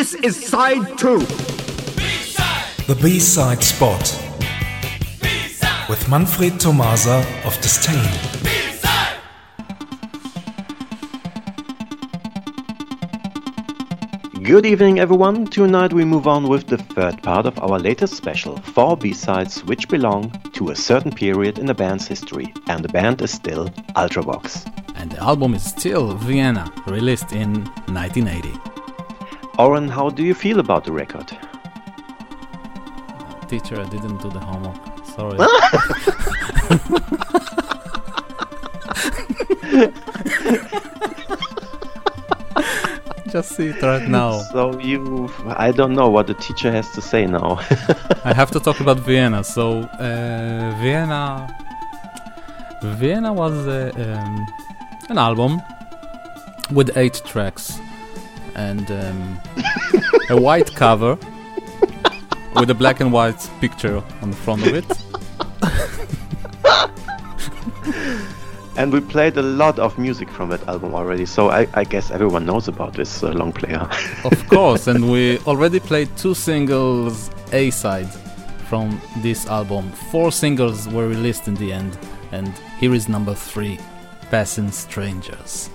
This is side two. The B-side spot with Manfred Tomasa of Disdain. Good evening, everyone. Tonight we move on with the third part of our latest special, four B-sides which belong to a certain period in the band's history, and the band is still Ultravox. And the album is still Vienna, released in 1980. Oren, how do you feel about the record? Teacher, I didn't do the homework. Sorry. Just see it right now. So you, I don't know what the teacher has to say now. I have to talk about Vienna. So uh, Vienna, Vienna was uh, um, an album with eight tracks and um, a white cover with a black and white picture on the front of it. and we played a lot of music from that album already, so I, I guess everyone knows about this uh, long player. of course, and we already played two singles A side from this album. Four singles were released in the end, and here is number three Passing Strangers.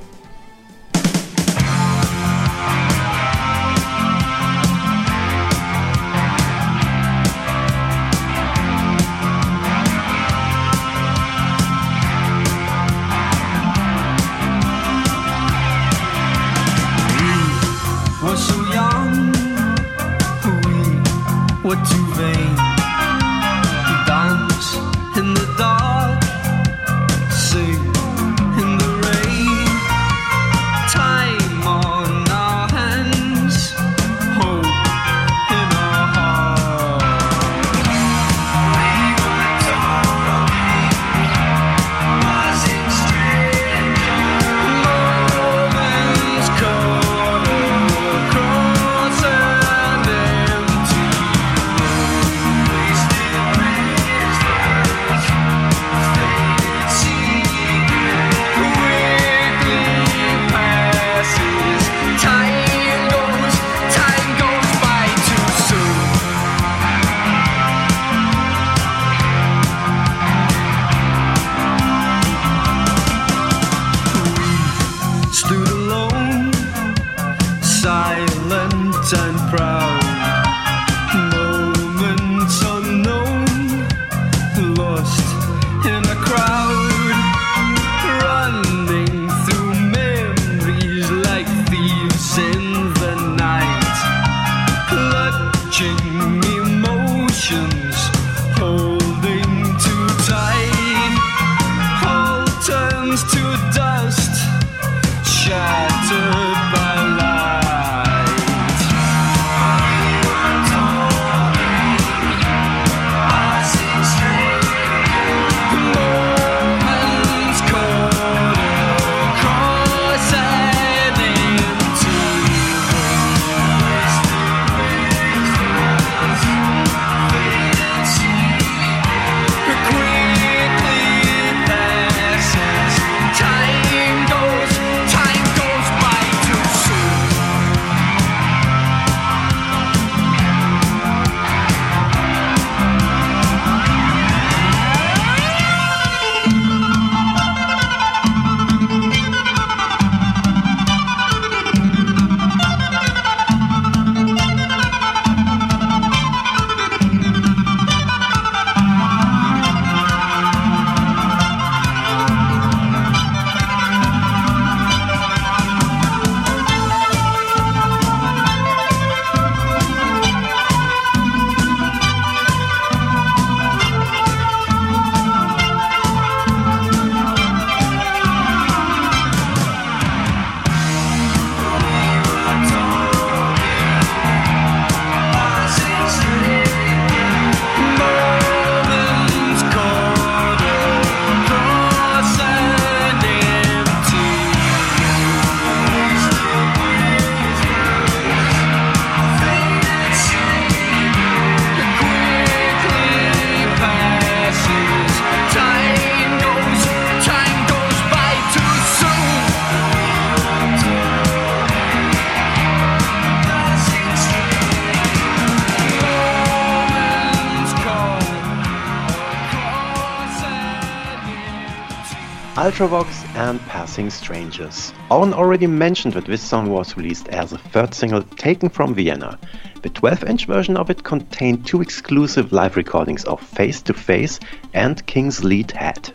Ultravox and Passing Strangers. Owen already mentioned that this song was released as a third single taken from Vienna. The 12 inch version of it contained two exclusive live recordings of Face to Face and King's Lead Hat.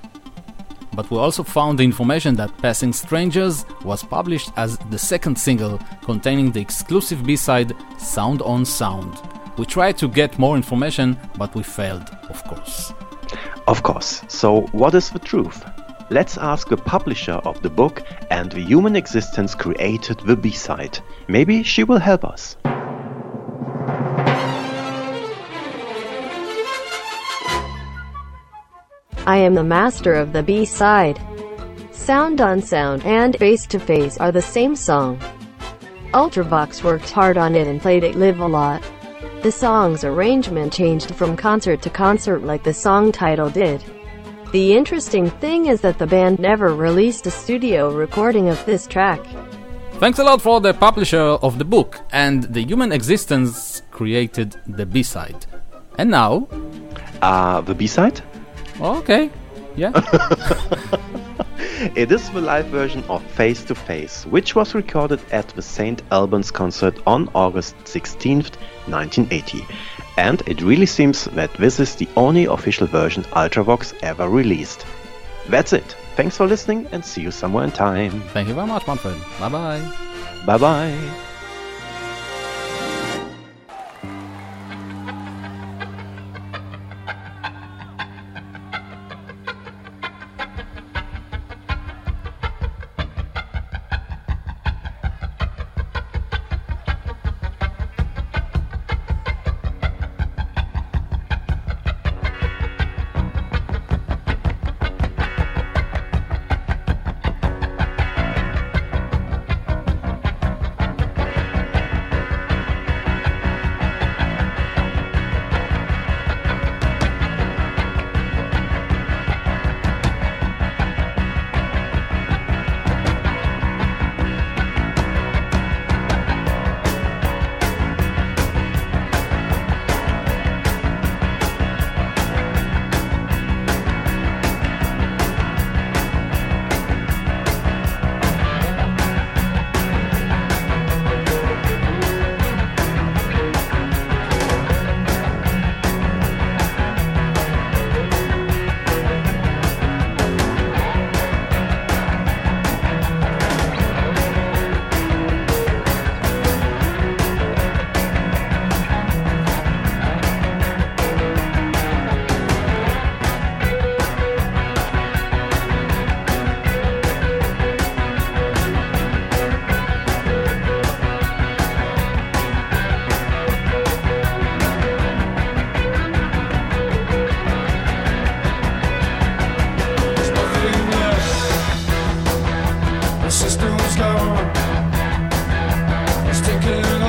But we also found the information that Passing Strangers was published as the second single containing the exclusive B side Sound on Sound. We tried to get more information, but we failed, of course. Of course. So, what is the truth? Let's ask the publisher of the book and the human existence created the B side. Maybe she will help us. I am the master of the B side. Sound on Sound and Face to Face are the same song. Ultravox worked hard on it and played it live a lot. The song's arrangement changed from concert to concert like the song title did. The interesting thing is that the band never released a studio recording of this track. Thanks a lot for the publisher of the book, and the human existence created the B side. And now. Uh, the B side? Okay, yeah. it is the live version of Face to Face, which was recorded at the St. Albans concert on August 16th, 1980 and it really seems that this is the only official version Ultravox ever released. That's it. Thanks for listening and see you somewhere in time. Thank you very much, Manfred. Bye bye. Bye bye. song. It's taking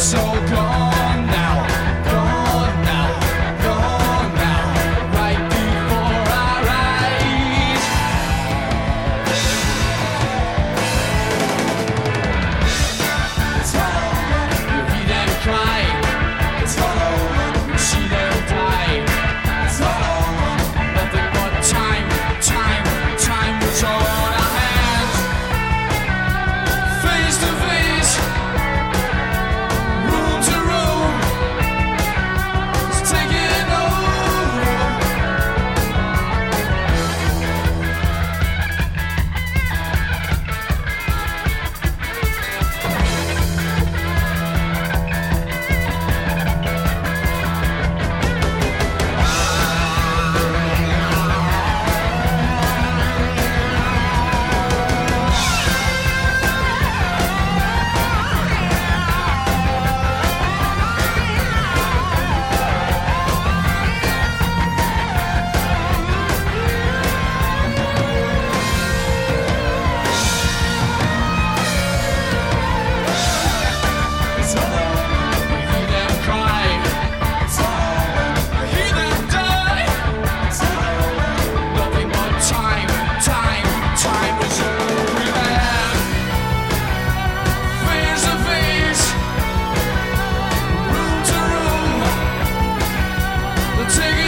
so gone. take